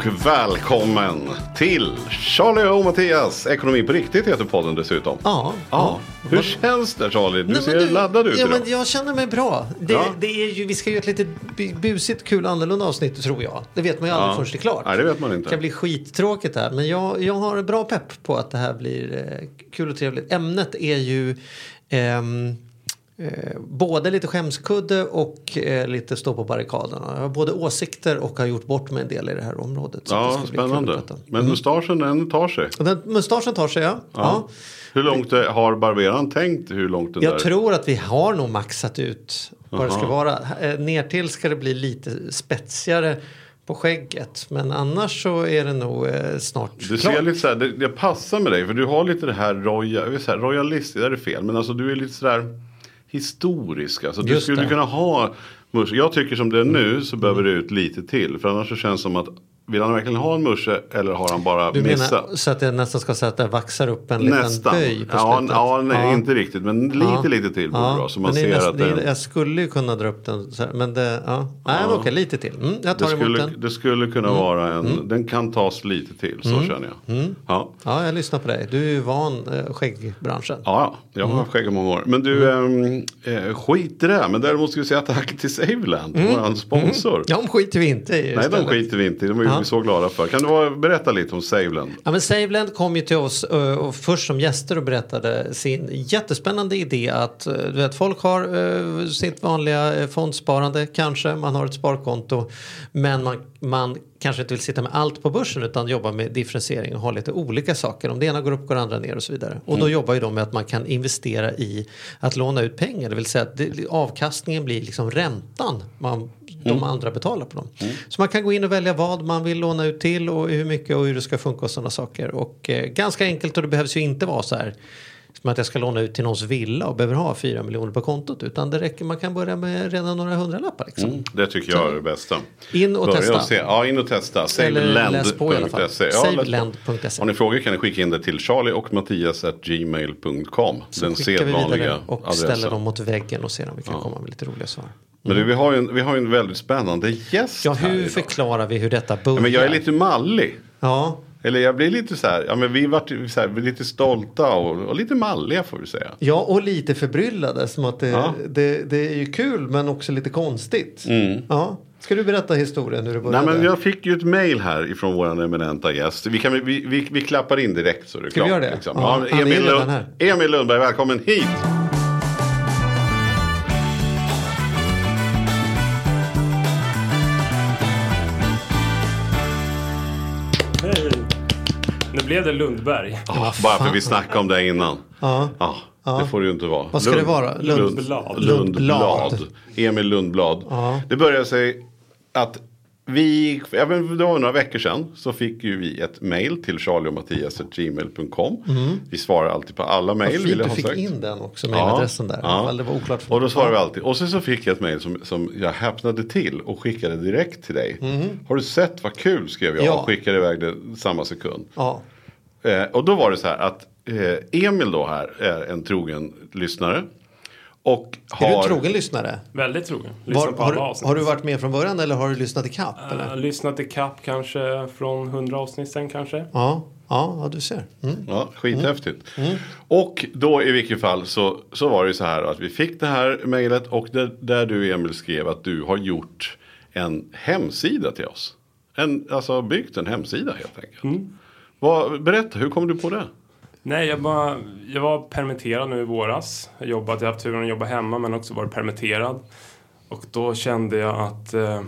Och välkommen till Charlie och Mattias. Ekonomi på riktigt heter podden dessutom. Ja. Ja. Hur känns det Charlie? Du Nej, men ser laddad ut ja, idag. men Jag känner mig bra. Det, Ja. det är ju, vi ska göra ett lite bu- busigt, kul, annorlunda avsnitt tror jag. Det vet man ju aldrig Ja. förrän det är klart. Nej, det vet man inte. Det kan bli skittråkigt här. Men jag, jag har bra pepp på att det här blir eh, kul och trevligt. Ämnet är ju ehm, eh, både lite skämskudde och eh, lite stå på barrikaderna. Jag har både åsikter och har gjort bort mig en del i det här området. Ja, spännande. Men mustaschen den tar sig. Den mustaschen tar sig, ja. ja. Hur långt är- har barberaren tänkt hur långt den Jag där? tror att vi har nog maxat ut vad det ska vara. Eh, Ner till ska det bli lite spetsigare på skägget. Men annars så är det nog eh, snart Du klart. ser lite så här, det, det passar med dig för du har lite det här vill säga, royalist, det är fel, men alltså du är lite sådär historisk. Alltså, du Just skulle det. Mm. kunna ha, jag tycker som det är nu så behöver det ut lite till. För annars så känns det som att, vill han verkligen ha en musche eller har han bara Du missat? menar så att det nästan ska säga att det vaxar upp en liten Nästan. böj på Ja, slutet? ja, nej, inte riktigt. Men lite, lite till borde det. Så man det ser att det är, det, jag skulle ju kunna dra upp den så här, men det, ja. Nej, Ja. okej, lite till. Mm, jag det, tar emot skulle, den. Mm. det skulle kunna vara en, den kan tas lite till, så känner jag. Ja. Ja, jag lyssnar på dig. Du är ju van eh, skäggbranschen. Ja, jag har haft skägg i många år. Men du, ehm, eh, skit i det. Men däremot ska vi säga tack till Saveland, vår sponsor. De skiter vi inte i Nej, de skiter vi inte i. De är Vi så glada för. Kan du berätta lite om Saveland? Ja, men Saveland kom ju till oss eh, och först som gäster och berättade sin jättespännande idé att eh, du vet, folk har eh, sitt vanliga fondsparande kanske, man har ett sparkonto men man, man kanske inte vill sitta med allt på börsen utan jobba med differentiering och ha lite olika saker. Om det ena går upp går det andra ner och så vidare. Och då jobbar ju de med att man kan investera i att låna ut pengar, det vill säga att det, avkastningen blir liksom räntan man, de andra betalar på dem. Så man kan gå in och välja vad man vill låna ut till och hur mycket och hur det ska funka och sådana saker. Och eh, ganska enkelt och det behövs ju inte vara så här som att jag ska låna ut till någons villa och behöver ha 4 miljoner på kontot utan det räcker, man kan börja med redan några hundralappar liksom. Det tycker jag är det bästa. In och Börja testa. se. Ja, in och testa. Saveland.se. Ja. Saveland.se. Har ni frågor kan ni skicka in det till charlie och mattias gmail.com. Den sedvanliga vidare och ställer adressen. dem mot väggen och ser om vi kan komma med lite roliga svar. Men du, vi har ju en, vi har en väldigt spännande gäst Ja, hur förklarar vi hur detta börjar? Ja, men jag är lite mallig. Ja, Eller jag blir lite så här, ja men vi vart så här, vi är lite stolta och, och lite malliga får vi säga. Ja, och lite förbryllade. Som att det, Ja. det, det är ju kul men också lite konstigt. Ja. Ska du berätta historien hur det Nej började? men jag fick ju ett mail här ifrån våran eminenta gäst. Vi, kan, vi, vi, vi klappar in direkt så är det Ska vi klart. göra det? Liksom. Ja, Emil, Lund. Emil Lundberg, välkommen hit! Blev det Lundberg. Bara för att vi snackade om det innan. Ja. Ja, det får det ju inte vara. Vad ska det vara? Lund- Lundblad. Lundblad. Lundblad. Emil Lundblad. Ja. Det började sig att vi, inte, det var några veckor sedan så fick ju vi ett mail till charlieochmattias.gmail.com. Vi svarar alltid på alla mail. Vad fint jag du fick sagt. in den också, mejladressen där. Ja. Det var oklart för Och då mig. svarar vi alltid. Och sen så fick jag ett mail som, som jag häpnade till och skickade direkt till dig. Har du sett vad kul skrev jag. Ja. och skickade iväg det samma sekund. Ja. Eh, och då var det så här att eh, Emil då här är en trogen lyssnare. Och Är du har... en trogen lyssnare? Väldigt trogen. Var, på har, alla du- har du varit med från början eller har du lyssnat i kapp? Jag har eller? lyssnat i kapp kanske från 100 avsnitt sen kanske. Ja, ja, ja, du ser. Mm. Ja, skithäftigt. Och då i vilket fall så, så var det så här att vi fick det här mejlet och där, där du Emil skrev att du har gjort en hemsida till oss. En, alltså byggt en hemsida helt enkelt. Vad, berätta, hur kom du på det? Nej, jag, bara, jag var permitterad nu i våras. Jag jobbat, jag har haft turen att jobba hemma men också varit permitterad. Och då kände jag att eh,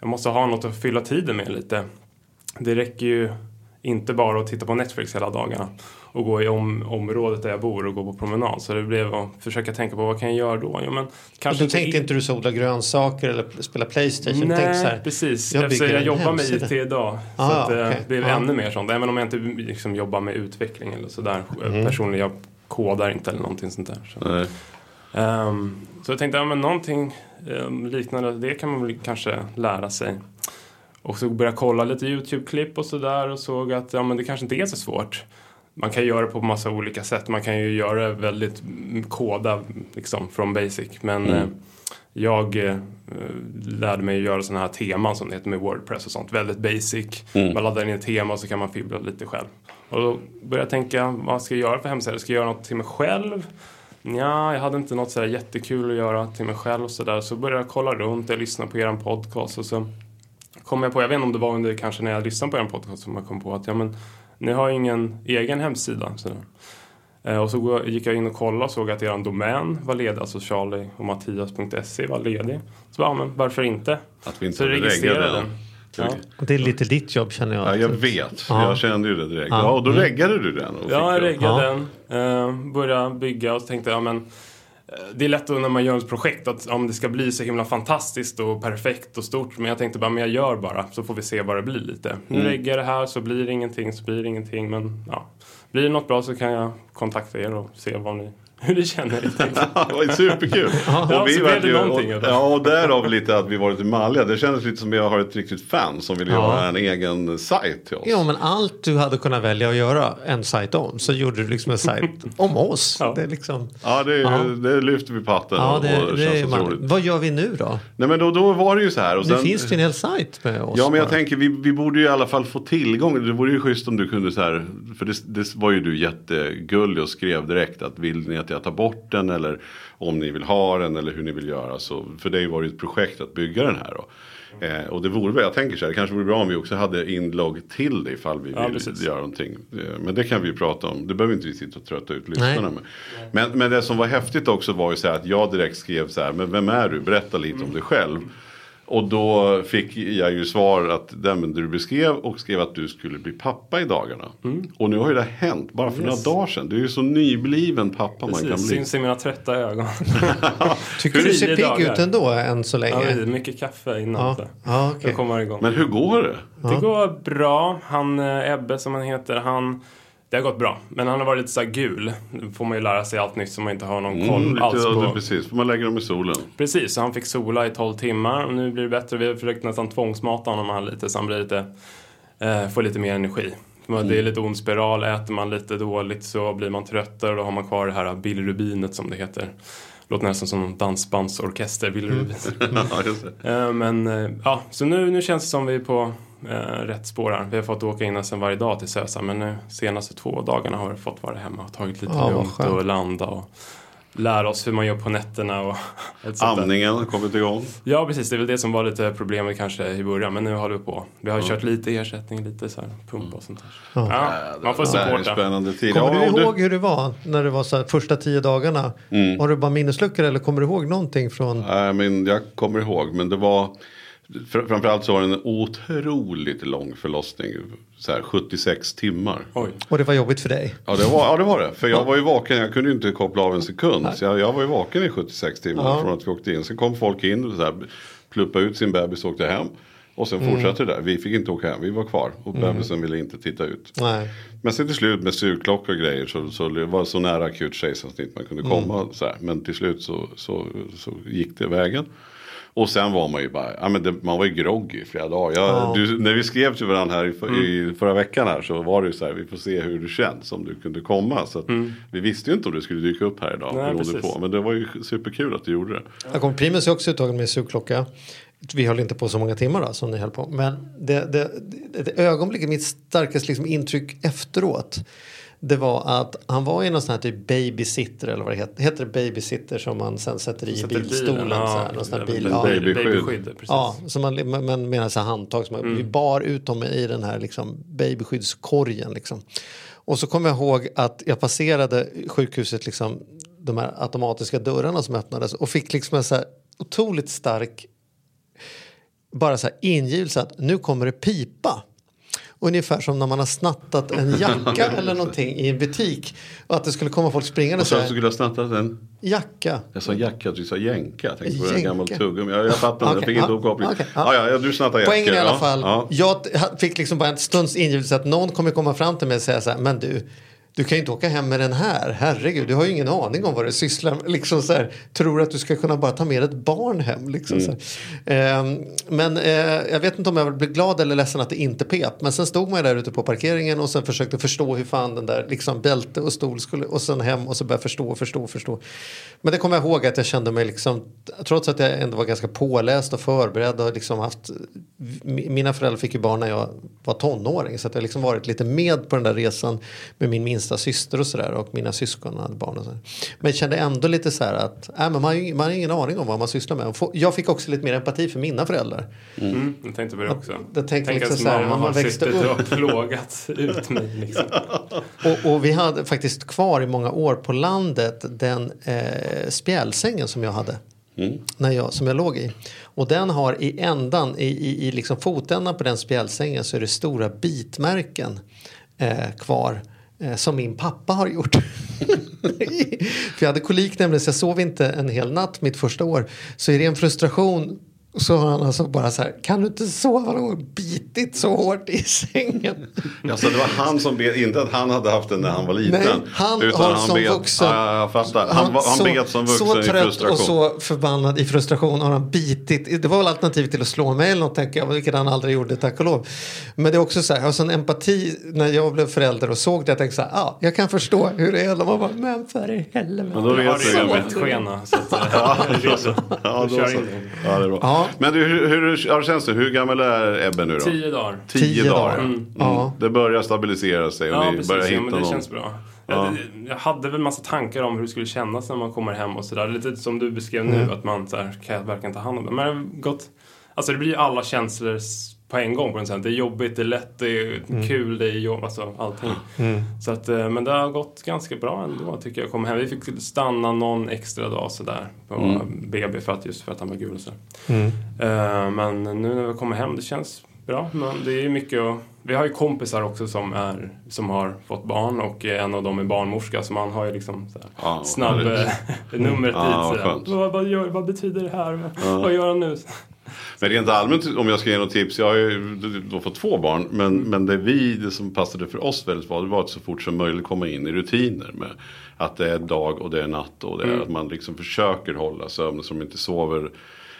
jag måste ha något att fylla tiden med lite. Det räcker ju inte bara att titta på Netflix hela dagarna och gå i om, området där jag bor och gå på promenad. Så det blev att försöka tänka på vad kan jag göra då? Ja, men, Och kanske då tänkte inte du så odla grönsaker eller spela Playstation? Nej, så här, precis. jag Eftersom bygger jag jobbar med. IT idag. så Ah, att det okej. blir Ja. ännu mer sånt. Även om jag inte liksom, jobbar med utveckling eller sådär. Mm. Personligen, jag kodar inte eller någonting sånt där. Så. Ehm, så jag tänkte, ja men någonting um, liknande, det kan man väl kanske lära sig. Och så började jag kolla lite YouTube-klipp och sådär och såg att ja, men det kanske inte är så svårt. Man kan göra det på massa olika sätt. Man kan ju göra det väldigt mm, koda liksom från basic. Men eh, jag eh, lärde mig att göra sådana här teman som det heter med Wordpress och sånt. Väldigt basic. Man laddar in ett tema och så kan man fibbla lite själv. Och då började jag tänka, vad ska jag göra för hemsida? Ska jag göra något till mig själv? Ja, jag hade inte något sådär jättekul att göra till mig själv och sådär. Så började jag kolla runt, jag lyssnade på er podcast och så kom jag på, jag vet inte om det var under kanske när jag lyssnade på er podcast som jag kom på att ja men ni har ju ingen egen hemsida. Eh, och så gick jag in och kollade och såg att er domän var ledig, alltså Charlie och Mattias.se var ledig. Så ja, men varför inte? Att vi inte Så registrerade den. Ja. Det är lite ditt jobb känner jag. Ja, jag vet. Ja. Jag kände ju det direkt. Ja. Ja, och då Mm. reggade du den. Och Ja, jag reggade den. Eh, började bygga och så tänkte jag, men det är lätt när man gör ett projekt att om det ska bli så himla fantastiskt och perfekt och stort. Men jag tänkte bara, men jag gör bara så får vi se vad det blir lite. Nu Mm. reggar jag det här så blir det ingenting så blir det ingenting. Men ja, blir det något bra så kan jag kontakta er och se vad ni, hur ni känner det var ju superkul. Ja, och så vi blev det ju, någonting, och, ja, och därav lite att vi var lite malliga. Det kändes lite som att jag har ett riktigt fan som vill Ja. göra en egen sajt till oss. Ja, men allt du hade kunnat välja att göra en sajt om så gjorde du liksom en sajt om oss. Ja. Det är liksom... Ja, det, Ja. det lyfter vi på hatten Ja, det, och det känns otroligt. Vad gör vi nu då? Nej men då, då var det ju så här. Och sen, finns det en hel sajt med oss. Ja men jag bara. tänker vi, vi borde ju i alla fall få tillgång. Det vore ju schysst om du kunde så här. För det, det var ju du jättegullig och skrev direkt att vill ni att jag tar bort den eller om ni vill ha den eller hur ni vill göra. Så för dig var det ju ett projekt att bygga den här då. Eh, och det vore väl, jag tänker så här, det kanske vore bra om vi också hade inlogg till det ifall vi Ja, vill precis. göra någonting. Eh, men det kan vi ju prata om, det behöver inte vi sitta och trötta ut lyssnarna med. Men, men det som var häftigt också var ju så här att jag direkt skrev så här, men vem är du? Berätta lite om dig själv. Och då fick jag ju svar att det men du beskrev och skrev att du skulle bli pappa i dagarna. Och nu har ju det hänt bara för Mm. Yes. några dagar sedan. Du är ju så nybliven pappa man kan Precis, bli. syns i mina trötta ögon. Tycker du ser pigg ut ändå än så ja, länge? är mycket kaffe innan. Ja, ja. Jag kommer igång. Men hur går det? Det går bra. Han eh, Ebbe som han heter, han... Det har gått bra. Men han har varit lite så här gul. Nu får man ju lära sig allt nytt som man inte har någon koll Mm, alls på. ja, Precis, får man lägga dem i solen. Precis, så han fick sola i 12 timmar och nu blir det bättre. Vi har försökt nästan tvångsmata honom här lite så han blir lite, eh, får lite mer energi. Det är lite ond spiral, äter man lite dåligt så blir man tröttare och då har man kvar det här bilrubinet som det heter. Låter nästan som en dansbandsorkester, bilrubin. ja, just det. Eh, Men eh, ja, så nu, nu känns det som vi är på rätt spår här. Vi har fått åka in nästan varje dag till Sösa men nu senaste två dagarna har vi fått vara hemma och tagit lite Ja, lugnt och landa och lära oss hur man gör på nätterna och. Amningen har kommit igång. Ja precis, det är väl det som var lite problemet kanske i början men nu håller vi på. Vi har kört lite ersättning, lite så här pump och sånt där. Ja, man får supporta. spännande tid. Kommer Ja, du ihåg hur det var när det var så här, första tio dagarna? Mm. Har du bara minnesluckor eller kommer du ihåg någonting från? Nej, men jag kommer ihåg, men det var fr- framförallt så var det en otroligt lång förlossning. Så här 76 timmar. Oj. Och det var jobbigt för dig? Ja det, var, ja det var det. För jag var ju vaken, jag kunde ju inte koppla av en sekund. Så jag, jag var ju vaken i 76 timmar Ja. från att vi åkte in. Sen kom folk in och så här, pluppade ut sin bebis och åkte hem. Och sen fortsatte det där. Vi fick inte åka hem, vi var kvar. Och bebisen ville inte titta ut. Nej. Men sen till slut med sugklocka och grejer så, så det var så nära akut kejsarsnitt man kunde komma. Så här. Men till slut så, så, så gick det vägen. Och sen var man ju bara, ja men det, man var ju groggy i flera dagar. Jag, Ja. du, när vi skrev till varandra här i, för- i förra veckan här så var det ju så här, vi får se hur du känns om du kunde komma. Så att, Vi visste ju inte om du skulle dyka upp här idag. Nej, beroende på. Men det var ju superkul att du gjorde det. Jag kom Primus är också uttagen med sugklocka. Vi höll inte på så många timmar då, som ni höll på. Men det, det, det, det ögonblicket, mitt starkaste liksom intryck efteråt. Det var att han var i någon sån här typ babysitter eller vad det heter. Heter det babysitter som man sen sätter i Sätter bilstolen? bilen, så här, ja, någon sån här är bil, ja. Babyskydd. Babyskydd, precis. Ja, som man, men- så här handtag. Som man, Vi bar ut dem i den här liksom babyskyddskorgen. Liksom. Och så kommer jag ihåg att jag passerade sjukhuset, liksom, de här automatiska dörrarna som öppnades och fick liksom en så här otroligt stark bara så här ingivelse att nu kommer det pipa. Ungefär som när man har snattat en jacka eller någonting i en butik. Och att det skulle komma folk springande Och så säga skulle jag snattat en. jacka. Jag sa jacka, du sa jänka. Jag tänkte på en Jänka. gammal tuggummi. Ja, jag fattar, jag Okej, fick inte ihop kopplingen. okej, ja. Ja, ja, du snattar jackor. Poängen i alla fall, Ja. jag fick liksom bara en stunds ingivelse att någon kommer komma fram till mig och säga så här, men du, du kan ju inte åka hem med den här, herregud, du har ju ingen aning om vad du sysslar med. Liksom så här, tror att du ska kunna bara ta med ett barn hem. Liksom så här. Ehm, men eh, jag vet inte om jag blev glad eller ledsen att det inte pep. Men sen stod man där ute på parkeringen och sen försökte förstå hur fan den där liksom bälte och stol skulle, och sen hem och så började förstå och förstå och förstå. Men det kommer jag ihåg att jag kände mig liksom, trots att jag ändå var ganska påläst och förberedd och liksom haft, mi- mina föräldrar fick ju barn när jag var tonåring så att jag liksom varit lite med på den där resan med min minsta syster och sådär och mina syskon hade barn och så. Men jag kände ändå lite så att, äh, men man, man har ingen aning om vad man sysslar med. Jag fick också lite mer empati för mina föräldrar. Mm, jag tänkte på det också. Jag tänkte Tänk liksom att så här, man har växte upp. och plågat ut mig. Liksom. Och, och vi hade faktiskt kvar i många år på landet den eh, spjälsängen som jag hade. När jag, som jag låg i. Och den har i ändan, i, i, i liksom fotändan på den spjälsängen så är det stora bitmärken eh, kvar. Eh, som min pappa har gjort. För jag hade kolik nämligen så jag sov inte en hel natt mitt första år. Så i ren frustration så har han alltså bara så här, kan du inte sova någon gång? Bitit så hårt i sängen. Alltså det var han som bet, inte att han hade haft den när han var liten. Nej, han utan har han som bet, vuxen- fattar. Han, var- han så, bet som vuxen så i trött frustration. och så förbannad i frustration har han bitit. Det var väl alternativet till att slå mig eller något tänker jag, vilket han aldrig gjorde tack och lov. Men det är också så här, jag har sån empati när jag blev förälder och såg det. Jag tänkte så här, ja, jag kan förstå hur det är. Man bara, men för i helvete. Men då vet du. bettskena. Så att, ja, så. Då så. ja, det är bra. Ja. Men du, hur, hur, hur känns det? Hur gammal är Ebbe nu då? Tio dagar. Tio, Tio dagar. dagar. Mm. Ja. Det börjar stabilisera sig och Ja, ni precis. börjar Ja, hitta men det någon. känns bra. Ja. Jag, jag hade väl massa tankar om hur det skulle kännas när man kommer hem och sådär. Lite som du beskrev Mm. nu, att man så här, kan jag verkligen ta hand om det. Men det har gått... Alltså det blir ju alla känslor på en gång på den sätt. Det är jobbigt, det är lätt, det är Mm. kul, det är jobb, alltså allting. Så att, eh, men det har gått ganska bra ändå tycker jag. Kom hem. Vi fick stanna någon extra dag sådär på Mm. BB för att, just för att han var gul och så. Eh, Men nu när vi kommer hem, det känns bra. Men det är mycket att, Vi har ju kompisar också som, är, som har fått barn och en av dem är barnmorska så man har ju liksom så Ja, snabb eh, numret dit. skönt. vad, vad, gör, vad betyder det här? Vad, vad gör han nu? Men rent allmänt om jag ska ge något tips. Jag har ju då fått två barn. Men, Mm. men det vi, det som passade för oss väldigt bra. Det var att så fort som möjligt komma in i rutiner. Med att det är dag och det är natt. Och det är Mm. att man liksom försöker hålla sömn. Som inte sover.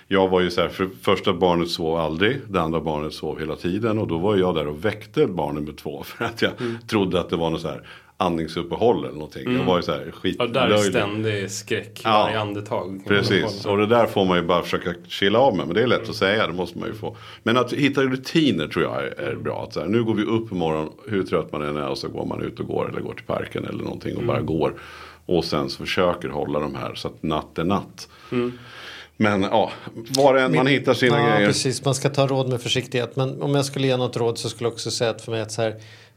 Jag var ju så här, för första barnet sov aldrig. Det andra barnet sov hela tiden. Och då var jag där och väckte barn nummer två. För att jag Mm. trodde att det var något så här andningsuppehåll eller någonting. Jag var ju så här Ja, där är skitlöjlig. ständig skräck Ja. varje andetag. Precis, och det där får man ju bara försöka chilla av med. Men det är lätt att säga, det måste man ju få. Men att hitta rutiner tror jag är, är bra. Att så här, nu går vi upp på morgonen, hur trött man än är och så går man ut och går eller går till parken eller någonting och bara går. Och sen så försöker hålla de här så att natt är natt. Men ja, var en man hittar sina ja, grejer. precis. Man ska ta råd med försiktighet. Men om jag skulle ge något råd så skulle jag också säga att för mig att så här,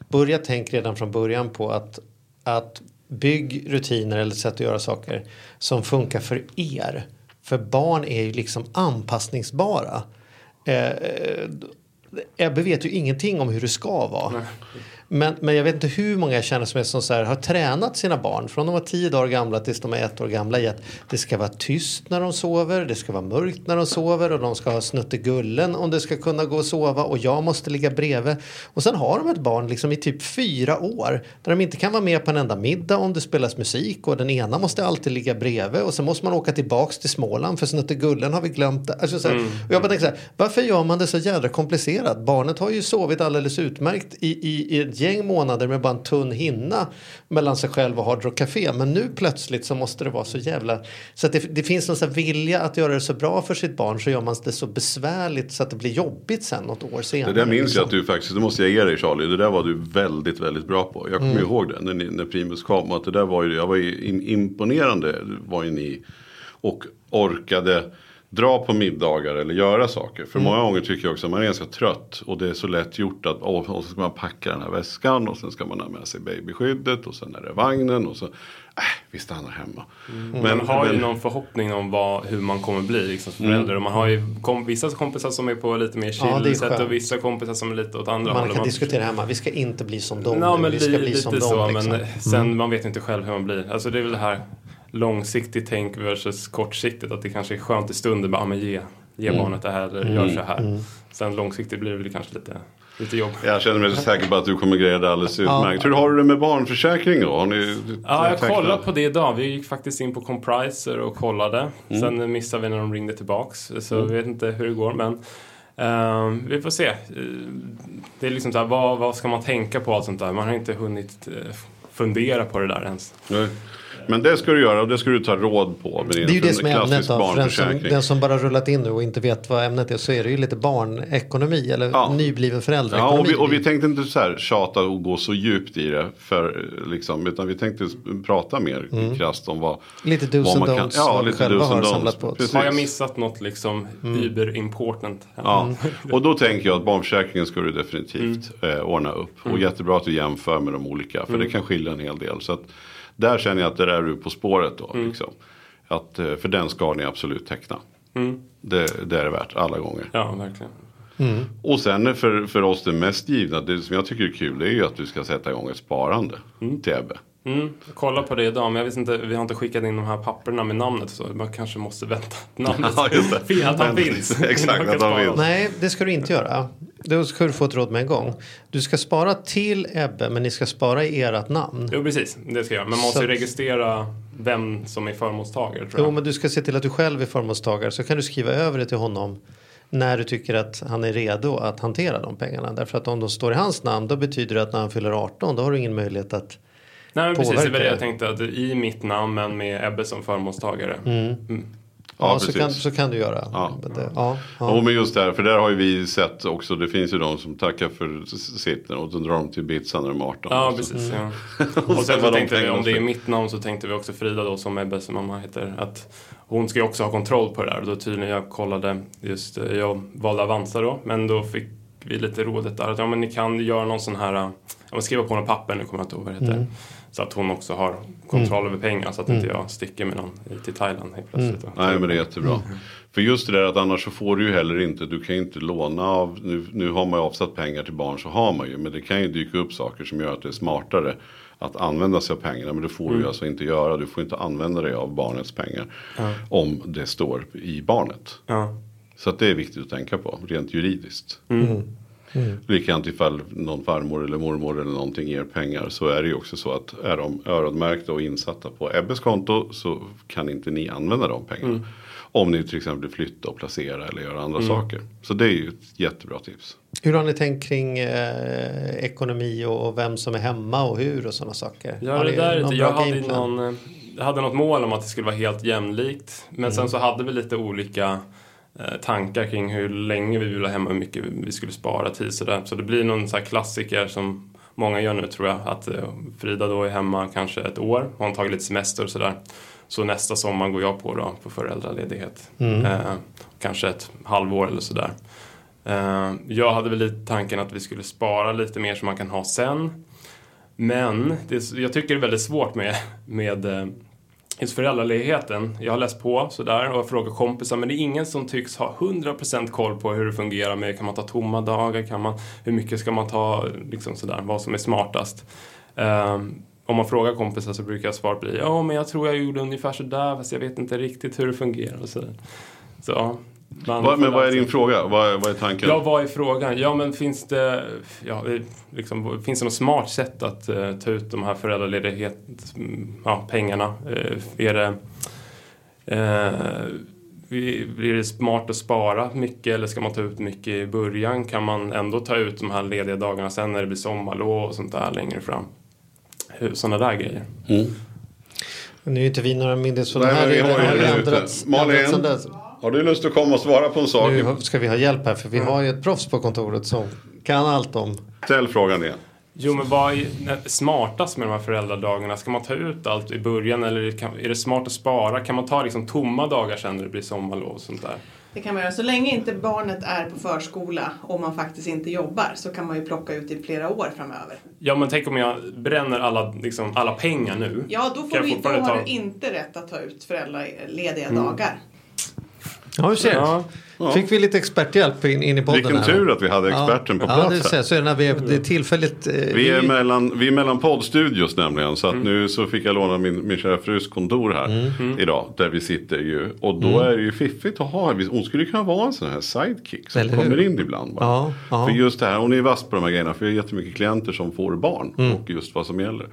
börja tänk redan från början på att, att bygg rutiner eller sätt att göra saker som funkar för er. För barn är ju liksom anpassningsbara. Eh, eh Ebbe vet ju ingenting om hur det ska vara. Men, men jag vet inte hur många jag känner som, är som så här, har tränat sina barn från de var tio dagar gamla tills de är ett år gamla i att det ska vara tyst när de sover, det ska vara mörkt när de sover och de ska ha snuttegullen om det ska kunna gå och sova och jag måste ligga bredvid. Och sen har de ett barn liksom i typ fyra år där de inte kan vara med på en enda middag om det spelas musik och den ena måste alltid ligga bredvid och sen måste man åka tillbaks till Småland för snuttegullen har vi glömt. Alltså så här, och jag bara tänker så här, varför gör man det så jädra komplicerat? Barnet har ju sovit alldeles utmärkt i, i, i ett gäng månader med bara en tunn hinna mellan sig själv och Hard Rock Café. Men nu plötsligt så måste det vara så jävla... Så att det, det finns någon sån vilja att göra det så bra för sitt barn så gör man det så besvärligt så att det blir jobbigt sen något år senare. Det där minns liksom. jag att du faktiskt, det måste jag ge dig Charlie, det där var du väldigt, väldigt bra på. Jag kommer ihåg det när, ni, när Primus kom. Att det där var ju, jag var ju im- imponerande var ju ni. Och orkade dra på middagar eller göra saker. För många gånger tycker jag också att man är ganska trött och det är så lätt gjort att åh, och så ska man packa den här väskan och sen ska man ha med sig babyskyddet och sen är det vagnen och så, äh, vi stannar hemma. Men, man har ju någon förhoppning om vad, hur man kommer bli liksom, som förälder. Och man har ju kom, vissa kompisar som är på lite mer Ja, chill sätt skönt. och vissa kompisar som är lite åt andra Man hållet. kan diskutera hemma, vi ska inte bli som dem Ja, men vi ska li, bli lite som så. dem. Liksom. Men sen man vet inte själv hur man blir. Alltså det är väl det här långsiktigt tänk versus kortsiktigt. Att det kanske är skönt i stunden. Bara, ah, men ge, ge Mm. barnet det här eller gör så här. Sen långsiktigt blir det väl kanske lite, lite jobb. Jag känner mig så säker på att du kommer greja det alldeles utmärkt. Hur har du det med barnförsäkring då? Har ni Ja, jag kollade på det idag. Vi gick faktiskt in på Compriser och kollade. Mm. Sen missade vi när de ringde tillbaks. Så jag vet inte hur det går. Men ehm, vi får se. Det är liksom så här, vad, vad ska man tänka på allt sånt där? Man har inte hunnit eh, fundera på det där ens. Nej. Men det ska du göra och det ska du ta råd på. Med din Det är ju det som är ämnet klassisk då. För den som, den som bara rullat in nu och inte vet vad ämnet är så är det ju lite barnekonomi eller Ja. nybliven förälder. Ja, och vi, och vi tänkte inte så här tjata och gå så djupt i det. För, liksom, utan vi tänkte prata mer Mm. krasst om vad, Lite dos vad man kan. Ja, lite själva dos and har don'ts. samlat på. Har jag missat något liksom Mm. uber important? Ja, och då tänker jag att barnförsäkringen ska du definitivt Mm. eh, ordna upp. Och jättebra att du jämför med de olika, för det kan skilja en hel del. Så att, där känner jag att det där är du på spåret då. Mm. Liksom. Att, eh, för den ska ni absolut teckna. Mm. Det, det är det värt alla gånger. Ja, verkligen. Och sen för, för oss det mest givna, det som jag tycker är kul, det är ju att du ska sätta igång ett sparande till Ebbe. Mm, jag kollar på det idag, men jag vet inte, vi har inte skickat in de här papperna med namnet så man kanske måste vänta namnet. Ja, just det. Fin- att han finns. Exakt, att han finns. Nej, det ska du inte göra. Då ska du få ett råd med en gång. Du ska spara till Ebbe, men ni ska spara i ert namn. Jo, precis. Det ska jag. Men man måste Så- ju registrera vem som är förmånstagare, tror Jo, jag. men du ska se till att du själv är förmånstagare. Så kan du skriva över det till honom när du tycker att han är redo att hantera de pengarna. Därför att om de står i hans namn, då betyder det att när han fyller 18, då har du ingen möjlighet att... Nej, men precis. Det var det jag tänkte, att i mitt namn, men med Ebbe som förmånstagare. Mm. Ja, Ja, så, kan, så kan du göra. Ja. Det- ja, Ja. ja. men just där, för där har ju vi sett också, det finns ju de som tackar för sitt och så drar de till Ibiza när de är 18. Ja, Och så- precis. Ja. Och Och sen så tänkte vi, om det är mitt namn så tänkte vi också Frida då som Ebbes mamma heter. Att hon ska ju också ha kontroll på det där. Och då tydligen jag kollade just, eh, jag valde Avanza då. Men då fick vi lite rådet där att ja men ni kan göra någon sån här, ja men skriva på någon papper, nu kommer jag inte ihåg vad det heter. Så att hon också har kontroll över pengar så att inte jag sticker med någon i- till Thailand helt plötsligt. då. Nej men det är jättebra. För just det där att annars så får du ju heller inte, du kan ju inte låna av, nu, nu har man ju avsatt pengar till barn så har man ju. Men det kan ju dyka upp saker som gör att det är smartare att använda sig av pengarna. Men det får du ju alltså inte göra, du får inte använda dig av barnets pengar. Om det står i barnet. Ja. Så att det är viktigt att tänka på, rent juridiskt. Mm. Likadant ifall någon farmor eller mormor eller någonting ger pengar så är det ju också så att är de öronmärkta och insatta på Ebbes konto så kan inte ni använda de pengarna. Mm. Om ni till exempel vill flytta och placera eller göra andra saker. Så det är ju ett jättebra tips. Hur har ni tänkt kring eh, ekonomi och, och vem som är hemma och hur och sådana saker? Ja, det där, någon jag hade, någon, eh, jag hade något mål om att det skulle vara helt jämlikt. Men sen så hade vi lite olika tankar kring hur länge vi ville ha hemma, hur mycket vi skulle spara tid sådär. Så det blir någon så klassiker som många gör nu tror jag. Att eh, Frida då är hemma kanske ett år, hon har tagit lite semester och sådär. Så nästa sommar går jag på då, på föräldraledighet. Eh, kanske ett halvår eller sådär. Eh, jag hade väl lite tanken att vi skulle spara lite mer som man kan ha sen. Men det, jag tycker det är väldigt svårt med, med eh, just föräldraledigheten. Jag har läst på sådär och frågat kompisar men det är ingen som tycks ha 100% koll på hur det fungerar med, kan man ta tomma dagar, kan man, hur mycket ska man ta, liksom sådär, vad som är smartast. Um, om man frågar kompisar så brukar svaret bli ja men jag tror jag gjorde ungefär sådär fast jag vet inte riktigt hur det fungerar och sådär. Så, men vad är din fråga? Vad, är- vad är tanken? Ja, vad är frågan? Ja, men finns det, ja, det- liksom, finns det något smart sätt att eh, ta ut de här föräldraledighet, mm, ja, pengarna? Eh, är det, vi- blir det smart att spara mycket eller ska man ta ut mycket i början? Kan man ändå ta ut de här lediga dagarna sen när det blir sommarlov och sånt där längre fram? Hur- Sådana där grejer. Nu är inte vi några myndighetsfall. Nej, här är- har ju det ändrats. Malin? ändrats sedan dess. Har du lust att komma och svara på en sak? Nu ska vi ha hjälp här för vi har ju ett proffs på kontoret som kan allt om. Ställ frågan igen. Jo, men vad är smartast med de här föräldradagarna? Ska man ta ut allt i början eller är det smart att spara? Kan man ta liksom tomma dagar sen när det blir sommarlov och sånt där? Det kan man göra. Så länge inte barnet är på förskola och man faktiskt inte jobbar så kan man ju plocka ut i flera år framöver. Ja, men tänk om jag bränner alla, liksom, alla pengar nu. Ja, då, får vi, då har ta- du inte rätt att ta ut föräldralediga dagar. Ja, hur ser Ja ja. Fick vi lite experthjälp in, in i podden Vilken här. tur att vi hade experten på ja, plats det, här. ser, så är det när vi är, det är tillfälligt. eh, Vi är, mellan, vi är mellan poddstudios nämligen. Så att nu så fick jag låna min, min kära frus kontor här idag. Där vi sitter ju. Och då är det ju fiffigt att ha. Hon skulle kunna vara en sån här sidekick. Som Eller hur? kommer in ibland. Bara. Ja, ja. För just det här, hon är vass på de här grejerna. För vi har jättemycket klienter som får barn. Och just vad som gäller.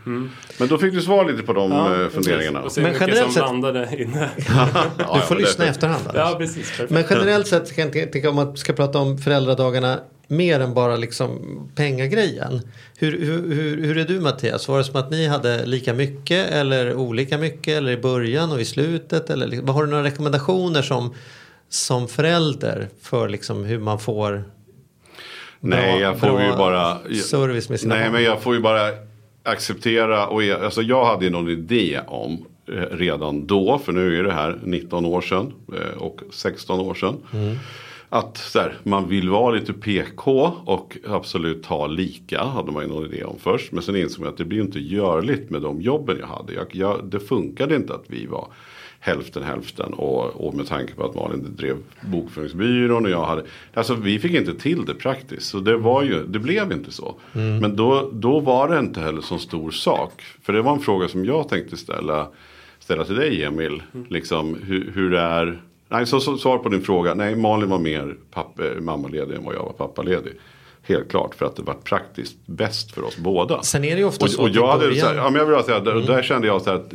Men då fick du svar lite på de eh, funderingarna. Och se Men hur mycket generellt som sett-. Du får lyssna i efterhand. ja, precis. Perfekt. Men generellt sett kan jag tänka om man ska prata om föräldradagarna mer än bara liksom pengagrejen. Hur, hur, hur, hur är du Mattias? Var det som att ni hade lika mycket eller olika mycket eller i början och i slutet? Eller, liksom- har du några rekommendationer som, som förälder för liksom hur man får Nej, bra- jag får ju bara... service med sina Nej, barn? men jag får ju bara acceptera. Och alltså jag hade ju någon idé om redan då. För nu är det här 19 år sedan eh, och 16 år sedan. Mm. Att så här, man vill vara lite PK och absolut ha lika. Hade man ju någon idé om först. Men sen insåg jag att det blir inte görligt med de jobben jag hade. Jag, jag, det funkade inte att vi var hälften hälften. Och, och med tanke på att Malin drev bokföringsbyrån och jag hade. Alltså vi fick inte till det praktiskt. Så det var ju, det blev inte så. Men då, då var det inte heller så stor sak. För det var en fråga som jag tänkte ställa, ställa till dig Emil. Liksom hur, hur det är. Nej, så, så svar på din fråga. Nej, Malin var mer pappa, mammaledig än vad jag var pappaledig. Helt klart för att det var praktiskt bäst för oss båda. Sen är det ju ofta så och, och att i jag hade, så här, ja, men jag vill säga, där, där kände jag så här att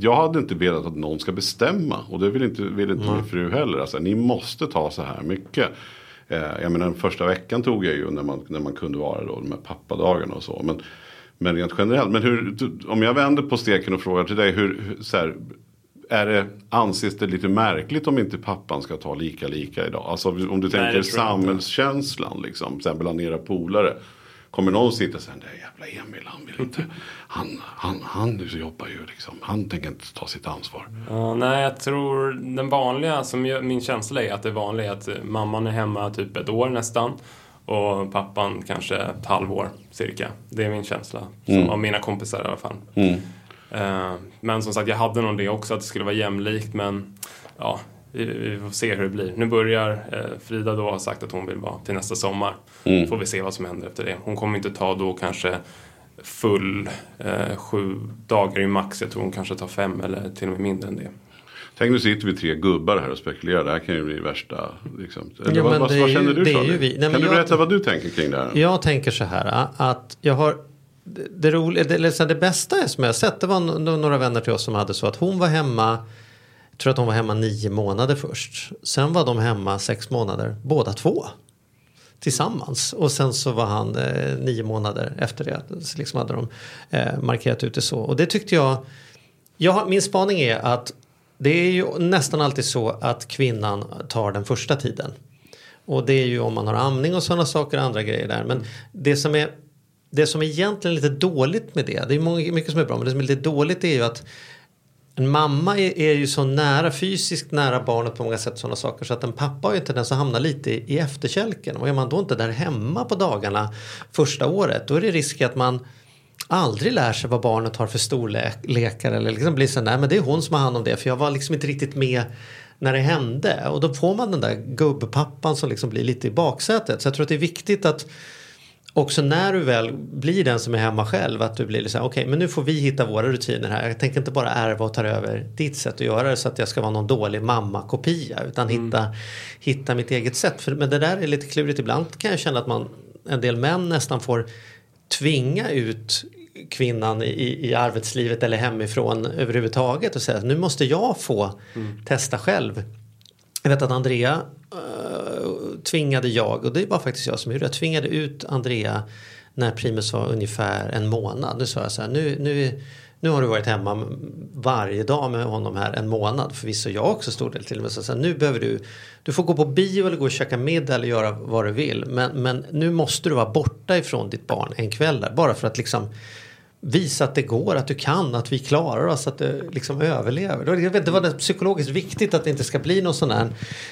jag hade inte velat att någon ska bestämma. Och det vill inte, vill inte min fru heller. Alltså, ni måste ta så här mycket. Eh, jag menar den första veckan tog jag ju när man, när man kunde vara då, de här pappadagarna och så. Men, men rent generellt, men hur, om jag vänder på steken och frågar till dig. Hur, så här, är det, anses det lite märkligt om inte pappan ska ta lika lika idag? Alltså om du tänker inte. samhällskänslan liksom, till exempel bland era polare. Kommer någon sitta och säga, nej jävla Emil, han vill inte, han, han, han jobbar ju liksom, han tänker inte ta sitt ansvar. Ja, nej, jag tror den vanliga, som jag, min känsla är att det vanliga är att mamman är hemma typ ett år nästan. Och pappan kanske ett halvår cirka. Det är min känsla. Som Av mina kompisar i alla fall. Eh, men som sagt, jag hade nog det också att det skulle vara jämlikt. Men ja, vi, vi får se hur det blir. Nu börjar eh, Frida då ha sagt att hon vill vara till nästa sommar. Får vi se vad som händer efter det. Hon kommer inte ta då kanske full eh, sju dagar i max. Jag tror hon kanske tar fem eller till och med mindre än det. Tänk nu sitter vi tre gubbar här och spekulerar, det här kan ju bli värsta. Liksom. Eller Ja, vad, vad, vad ju- känner du det är Charlie? ju. Nej, Kan du jag- berätta vad du tänker kring det här? Jag tänker så här ä, att jag har det, det, roliga, det, här, det bästa som jag sett det var några vänner till oss som hade så att hon var hemma jag tror att hon var hemma nio månader först. Sen var de hemma sex månader båda två. Tillsammans. Och sen så var han eh, nio månader efter det. Så liksom hade de eh, markerat ut det så. Och det tyckte jag. jag min spaning är att det är ju nästan alltid så att kvinnan tar den första tiden. Och det är ju om man har amning och sådana saker och andra grejer där. Men det som är det som är egentligen lite dåligt med det, det är mycket som är bra, men det som är lite dåligt är ju att en mamma är, är ju så nära, fysiskt nära barnet på många sätt sådana saker så att en pappa har ju en tendens att hamna lite i, i efterkälken. Och är man då inte där hemma på dagarna första året då är det risk att man aldrig lär sig vad barnet har för storlekar eller liksom blir så nej men det är hon som har hand om det för jag var liksom inte riktigt med när det hände och då får man den där gubbpappan som liksom blir lite i baksätet. Så jag tror att det är viktigt att också när du väl blir den som är hemma själv att du blir så här, okej men nu får vi hitta våra rutiner här. Jag tänker inte bara ärva och ta över ditt sätt att göra det så att jag ska vara någon dålig mammakopia utan hitta, hitta mitt eget sätt. För, men det där är lite klurigt ibland kan jag känna att man en del män nästan får tvinga ut kvinnan i, i arbetslivet eller hemifrån överhuvudtaget och säga att nu måste jag få testa själv. Jag vet att Andrea eh, tvingade jag, och det var faktiskt jag som gjorde det, tvingade ut Andrea när Primus var ungefär en månad. Nu sa jag så här, nu, nu, nu har du varit hemma varje dag med honom här en månad. Förvisso jag också stor del till och med. Så sen, nu behöver du, du får gå på bio eller gå och käka middag eller göra vad du vill. Men, men nu måste du vara borta ifrån ditt barn en kväll där. Bara för att liksom visa att det går, att du kan, att vi klarar oss, att du liksom överlever. Jag vet, det var det psykologiskt viktigt att det inte ska bli någon sån här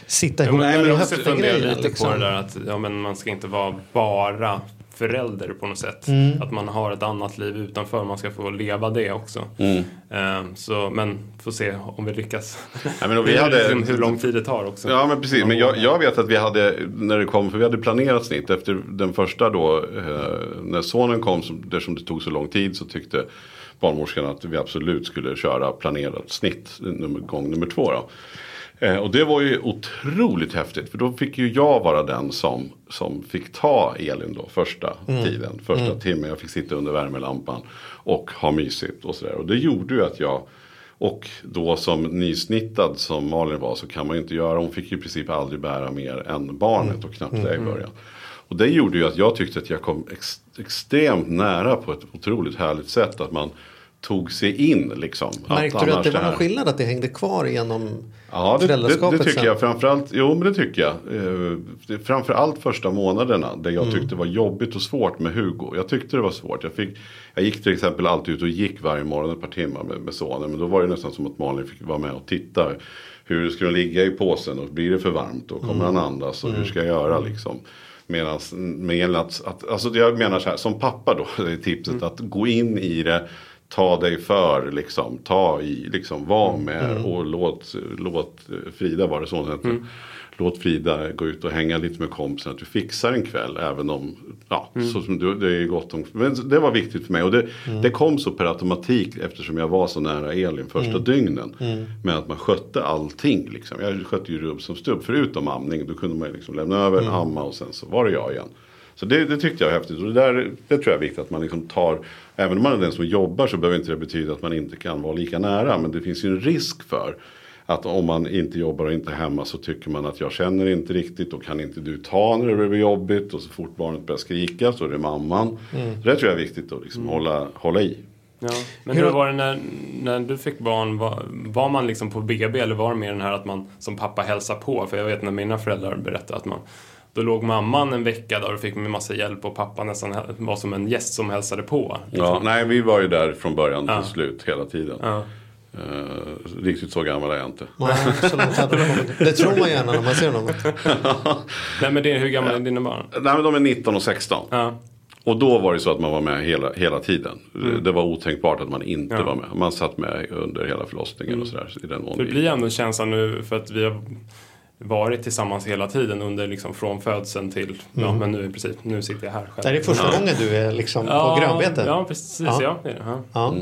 sitta Ja, ihop men med jag har också höften funderat grejen. lite Liksom. på det där att ja, men man ska inte vara bara förälder på något sätt. Mm. Att man har ett annat liv utanför, man ska få leva det också. Mm. Eh, så, men får se om vi lyckas. Ja, men vi hade- liksom hur lång tid det tar också. Ja men precis, men jag, jag vet att vi hade, när det kom, för vi hade planerat snitt efter den första då, eh, när sonen kom, som, eftersom det tog så lång tid så tyckte barnmorskan att vi absolut skulle köra planerat snitt, nummer, gång nummer två då. Eh, och det var ju otroligt häftigt, för då fick ju jag vara den som, som fick ta Elin då första tiden, första timmen. Jag fick sitta under värmelampan och ha mysigt och sådär. Och det gjorde ju att jag och då som nysnittad som Malin var så kan man ju inte göra. Hon fick ju i princip aldrig bära mer än barnet och knappt det i början. Och det gjorde ju att jag tyckte att jag kom ex extremt nära på ett otroligt härligt sätt. Att man tog sig in liksom. Märkte du att det var här- någon skillnad att det hängde kvar genom Ja, det, det, föräldraskapet det tycker sen? jag. Framförallt, jo men det tycker jag. Eh, det, framförallt första månaderna. Där jag tyckte det var jobbigt och svårt med Hugo. Jag tyckte det var svårt. Jag, fick, jag gick till exempel alltid ut och gick varje morgon ett par timmar med, med sonen. Men då var det nästan som att Malin fick vara med och titta. Hur ska den ligga i påsen och blir det för varmt och kommer han andas och hur ska jag göra liksom. Medans, med att, att, alltså jag menar så här, som pappa då, är tipset att gå in i det, ta dig för, liksom, ta i, liksom, var med och låt, låt Frida, var det så hon hette, låt Frida gå ut och hänga lite med kompisen, att du fixar en kväll, även om, ja, så som du, det är gott om, men det var viktigt för mig. Och det, det kom så per automatik eftersom jag var så nära Elin första dygnen. Med att man skötte allting liksom, jag skötte ju rubb som stubb, förutom amning, då kunde man liksom lämna över, amma och sen så var det jag igen. Så det, det tyckte jag var häftigt. Och det, där, det tror jag är viktigt att man liksom tar. Även om man är den som jobbar så behöver inte det betyda att man inte kan vara lika nära. Men det finns ju en risk för. Att om man inte jobbar och inte är hemma så tycker man att jag känner inte riktigt. Och kan inte du ta när det blir jobbigt. Och så fort barnet börjar skrika så är det mamman. Så det tror jag är viktigt att liksom hålla, hålla i. Ja. Men Hur var det när, när du fick barn? Var, var man liksom på BB eller var det mer den här att man som pappa hälsar på? För jag vet när mina föräldrar berättade att man då låg mamman en vecka där och fick med massa hjälp och pappa nästan var som en gäst som hälsade på. Ja, nej, vi var ju där från början till Ja. slut hela tiden. Ja. Eh, riktigt så gammal är jag inte. Nej, det. Det tror man gärna när man ser dem. Nej men det, hur gamla är dina barn? Nej, men de är 19 och 16. Ja. Och då var det så att man var med hela, hela tiden. Det var otänkbart att man inte Mm. Ja. var med. Man satt med under hela förlossningen och sådär. I den mån För det blir ändå känslan nu för att vi har varit tillsammans hela tiden under liksom från födseln till, ja men nu i princip, nu sitter jag här själv. Det är första gången du är liksom på grönbete. Ja, precis. Ja. Ja. det är det. Ja. Ja.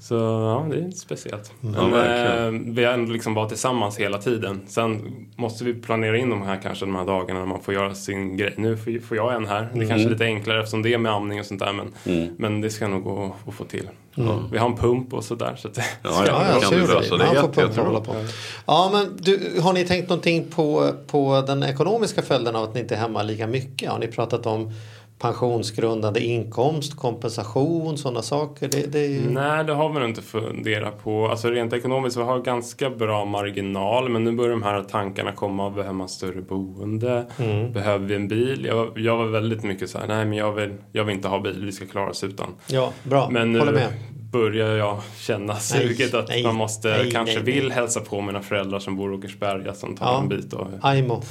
Så ja, det är speciellt. Ja, Men, eh, vi har ändå liksom varit tillsammans hela tiden. Sen måste vi planera in de här kanske de här dagarna när man får göra sin grej. Nu får jag en här. Det Mm. kanske är lite enklare eftersom det är med amning och sånt där. Men, men det ska nog gå att få till. Vi har en pump och sådär. Så att det, Ja, Ja, ja, kan du det. lösa det Man får hålla på. Ja, men du, har ni tänkt någonting på, på den ekonomiska följden av att ni inte är hemma lika mycket? Har ni pratat om pensionsgrundande inkomst, kompensation, sådana saker? Det, det är ju... Nej, det har vi nog inte funderat på. Alltså rent ekonomiskt, vi har ganska bra marginal. Men nu börjar de här tankarna komma. Behöver man större boende? Mm. Behöver vi en bil? Jag, jag var väldigt mycket så här, nej men jag vill, jag vill inte ha bil. Vi ska klara oss utan. Ja, bra. Men Håller nu med. börjar jag känna suget att nej, man måste, nej, kanske vill hälsa på mina föräldrar som bor i Åkersberga som tar Ja. en bit. Och, Aimo.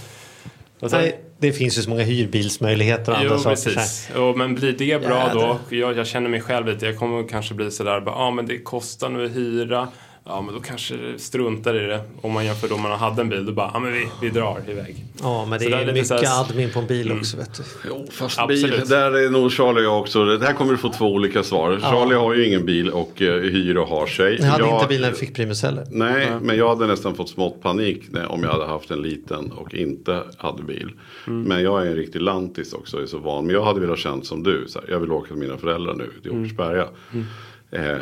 Nej, det finns ju så många hyrbilsmöjligheter och andra Jo, saker. här. precis. Jo, men blir det bra Jädrar. då? Jag, jag känner mig själv lite. Jag kommer kanske bli sådär, ja ah, men det kostar nu att hyra. Ja, men då kanske struntar i det. Om man jämför då man hade en bil, då bara, ja men vi, vi drar iväg. Ja, men det Så är är mycket här- admin på en bil Mm. också. Vet du. Jo, fast Absolut. bil, där är nog Charlie och jag också. Det här kommer du få två olika svar. Charlie har ju ingen bil och uh, hyr och har sig. Ni hade Jag- inte bil när vi fick Primus heller. Nej, men jag hade nästan fått smått panik när, om jag hade haft en liten och inte hade bil. Men jag är en riktig lantis också, är så van. Men jag hade velat känt som du, så här, jag vill åka till mina föräldrar nu till Åkersberga. Eh,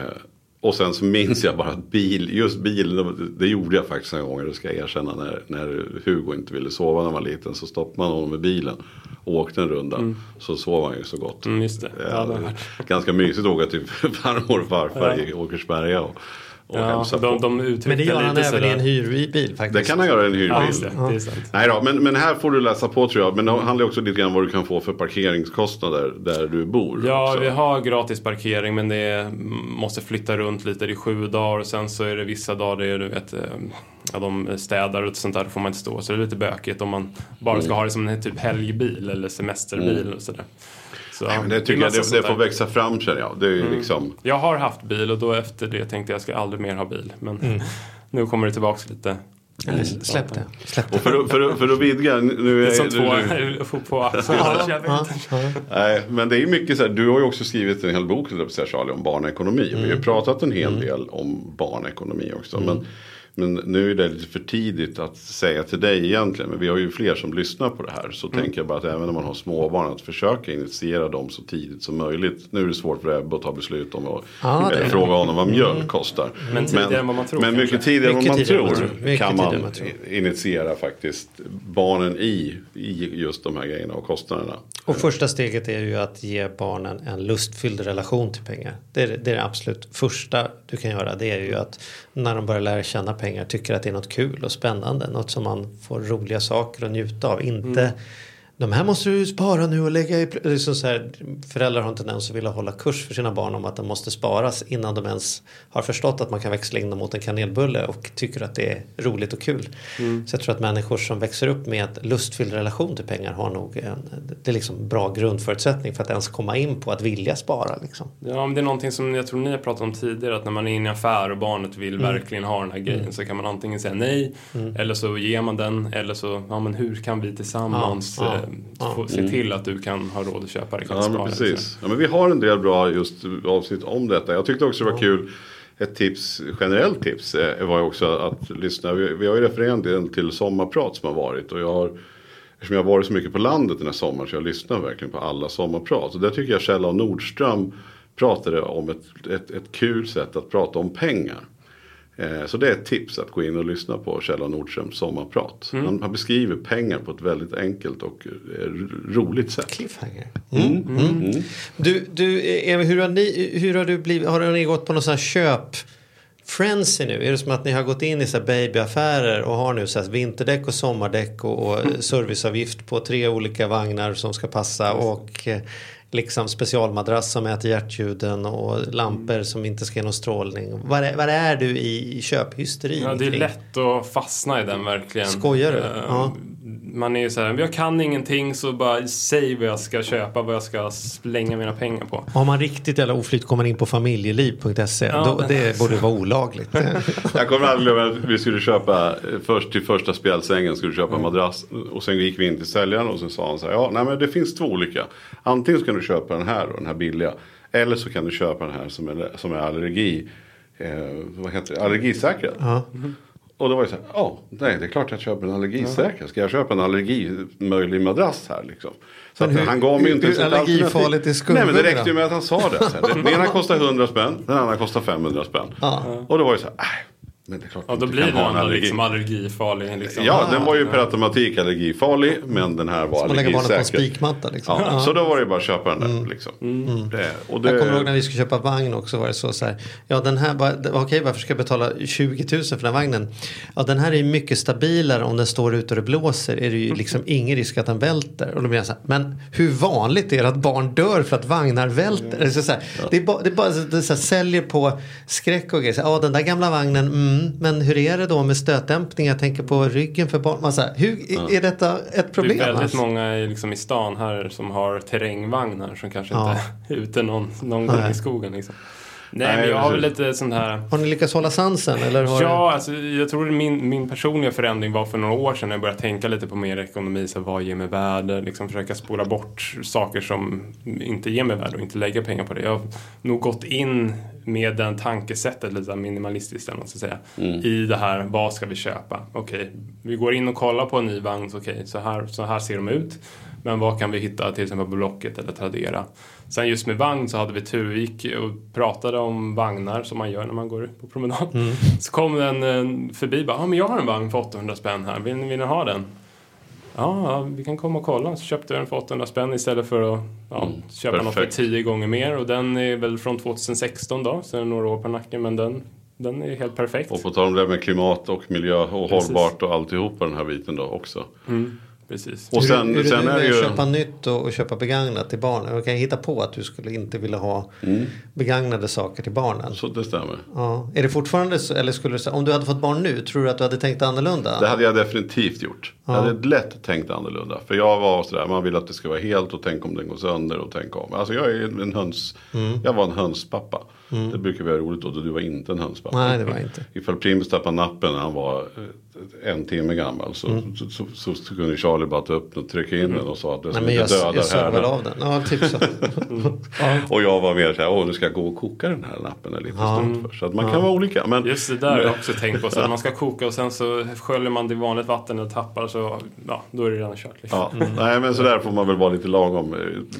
och sen så minns jag bara att bil, just bil, det, gjorde jag faktiskt en gång, det ska jag erkänna, när, när Hugo inte ville sova när han var liten så stoppade man honom med bilen. åkte en runda. Så sov han ju så gott. Mm. Ja, hört. ganska mysigt att åka till farmor och farfar i Åkersberga och, och Ja, hälsa de, på. de Men det gör han lite även i en hyrbil faktiskt. Det kan han göra i en hyrbil. Ja, det. Det är sant. Nej då, men, men här får du läsa på tror jag. Men det handlar också lite grann om vad du kan få för parkeringskostnader där du bor. Ja, också. vi har gratis parkering men det är, måste flytta runt lite i sju dagar och sen så är det vissa dagar det är du vet, eh, ja, de städar och sånt där då får man inte stå. Så det är lite bökigt om man bara ska ha det som en typ helgbil eller semesterbil och sådär. Så, Nej, men det är tycker jag det, det får växa fram känner jag. Det är ju liksom. Jag har haft bil och då efter det tänkte jag ska aldrig mer ha bil. Men nu kommer det tillbaks lite. Eller släpp det. Släpp det. Och för, att- för, att- för att vidga. Nu Det är, är som två på axeln. Jag vet inte. Nej, men det är mycket så här, du har ju också skrivit en hel bok Charlie, om barnekonomi. Vi har ju pratat en hel del om barnekonomi också. Men, men nu är det lite för tidigt att säga till dig egentligen. Men vi har ju fler som lyssnar på det här. Så tänker jag bara att även om man har småbarn att försöka initiera dem så tidigt som möjligt. Nu är det svårt för Ebbe att ta beslut om att Ja, det fråga honom vad mjölk kostar. Men tidigare än vad man tror, Men mycket tidigare än vad man tror, man tror. Kan man man tror. initiera faktiskt barnen i, i just de här grejerna och kostnaderna. Och första steget är ju att ge barnen en lustfylld relation till pengar. Det är det, är det absolut första du kan göra. Det är ju att när de börjar lära känna pengar tycker att det är något kul och spännande. Något som man får roliga saker att njuta av. Inte mm de här måste du spara nu och lägga i... pl-" Det är så här, föräldrar har en tendens att vilja hålla kurs för sina barn om att de måste sparas innan de ens har förstått att man kan växla in dem mot en kanelbulle och tycker att det är roligt och kul. Så jag tror att människor som växer upp med en lustfylld relation till pengar har nog en det är liksom bra grundförutsättning för att ens komma in på att vilja spara. Liksom. Ja, men det är någonting som jag tror ni har pratat om tidigare. Att när man är inne i en affär och barnet vill verkligen ha den här grejen så kan man antingen säga nej eller så ger man den. Eller så, ja men hur kan vi tillsammans Ja, ja, eh, ja. få, se till att du kan ha råd att köpa det? Kan Ja men spara, liksom. precis. Ja, men vi har en del bra just avsnitt om detta. Jag tyckte också det var kul. Ett tips, generellt tips eh, var ju också att lyssna. Vi, vi har ju refererat till sommarprat som har varit. Och jag har, eftersom jag har varit så mycket på landet den här sommaren så jag lyssnar verkligen på alla sommarprat. Och där tycker jag Kjell och Nordström pratade om ett, ett, ett kul sätt att prata om pengar. Eh, Så det är ett tips att gå in och lyssna på Kjell Nordströms sommarprat. Han, han beskriver pengar på ett väldigt enkelt och eh, ro- roligt sätt. Cliffhanger. Mm. Mm. Du, du Eva, hur har, ni, hur har du blivit, har ni gått på någon sån här köp frenzy nu? Är det som att ni har gått in i så här babyaffärer och har nu så här vinterdäck och sommardäck och, och serviceavgift på tre olika vagnar som ska passa och eh, liksom specialmadrass som mäter hjärtljuden och lampor som inte ska ge någon strålning. Var är, var är du i köphysterin? Ja, det är lätt att fastna i den verkligen. Skojar du? Eh, Ja. Man är ju så här, jag kan ingenting så bara säg vad jag ska köpa, vad jag ska slänga mina pengar på. Har man riktigt jävla oflyt kommer in på familjeliv.se. Ja, Då, det borde vara olagligt. Jag kommer aldrig glömma att vi skulle köpa, först till första spjälsängen skulle köpa en madrass. Och sen gick vi in till säljaren och sen sa han så här, ja nej men det finns två olika. Antingen så kan du köpa den här och den här billiga. Eller så kan du köpa den här som är, som är allergi, eh, vad heter det, allergisäkrad. Ja. Och då var det så här, ja, nej det är klart jag köper en allergisäker. Ska jag köpa en allergimöjlig madrass här liksom? Så att hur- han gav mig ju inte ens ett allergifarligt alternativ. Nej men det räckte ju med att han sa det. Så här, den ena kostar 100 spänn, den andra kostar 500 spänn. Och då var det så här, nej, men det är klart Ja, då blir den allergi. liksom allergifarlig. Liksom. Ja, den var ju per automatik allergifarlig, men den här var Man lägger barnet på en allergisäker. spikmatta liksom. Ja, Ja. Så då var det bara att köpa den där liksom. Det, och det, Jag kommer ihåg när vi skulle köpa vagn också var det så, så här. Ja den här, okej varför ska jag betala 20 000 för den här vagnen? Ja den här är ju mycket stabilare om den står ute och det blåser är det ju liksom ingen risk att den välter. Och då blir jag så här, men hur vanligt är det att barn dör för att vagnar välter? Det är, så här, det är bara, det är bara det är så här, säljer på skräck och grejer. Så Ja den där gamla vagnen, mm, men hur är det då med stötdämpning? Jag tänker på ryggen för barn. Man, så här, hur är detta ett problem? Det är väldigt alltså? många i- liksom, i stan här som har terrängvagnar som kanske Ja. inte är ute någon, någon gång i skogen. Liksom. Nej, Nej, men jag har väl lite sån här... Har ni lyckats hålla sansen? Eller har Ja, alltså, jag tror min, min personliga förändring var för några år sedan när jag började tänka lite på mer ekonomi. Så vad ger mig värde? Liksom försöka spola bort saker som inte ger mig värde och inte lägga pengar på det. Jag har nog gått in med den tankesättet lite minimalistiskt eller ska säga. I det här, vad ska vi köpa? Okej, vi går in och kollar på en ny vagn. Okej, så, här, så här ser de ut. Men vad kan vi hitta till exempel på Blocket eller Tradera? Sen just med vagn så hade vi tur. Vi gick och pratade om vagnar som man gör när man går på promenad. Så kom den eh, förbi bara, ja men jag har en vagn för 800 spänn här. Vill, vill ni ha den? Ja, vi kan komma och kolla. Så köpte jag den för 800 spänn istället för att ja, köpa något för perfekt. 10 gånger mer. Och den är väl från 2016 då, så är det några år på nacken. Men den, den är helt perfekt. Och på tal om det med klimat och miljö och Precis. hållbart och alltihopa den här biten då också. Precis. Och sen, hur, hur sen är är det ju... att köpa nytt och, och köpa begagnat till barnen? Jag kan hitta på att du skulle inte vilja ha Mm. begagnade saker till barnen. Så det stämmer. Ja. Är det fortfarande så, eller skulle du säga, om du hade fått barn nu, tror du att du hade tänkt annorlunda? Det hade jag definitivt gjort. Jag hade lätt tänkt annorlunda. För jag var sådär, man vill att det ska vara helt och tänk om den går sönder och tänk om. Alltså jag är en höns, Mm. jag var en hönspappa. Det brukar vara roligt då, då du var inte en hönspappa. Nej, det var jag inte. Ifall Primus tappade nappen när han var eh, en timme gammal så, Mm. så, så, så, så kunde Charlie bara ta upp den och trycka in den och sa att det Nej, som men jag, inte dödar jag här. väl av den. Ja, typ så. Och jag var mer såhär, åh nu ska jag gå och koka den här nappen en liten stund för. Så att man kan vara olika. Men, Just det där har jag också tänkt på. Så att man ska koka och sen så sköljer man det i vanligt vatten och tappar så ja, då är det redan kört. Liksom. Ja, nej men sådär får man väl vara lite lagom.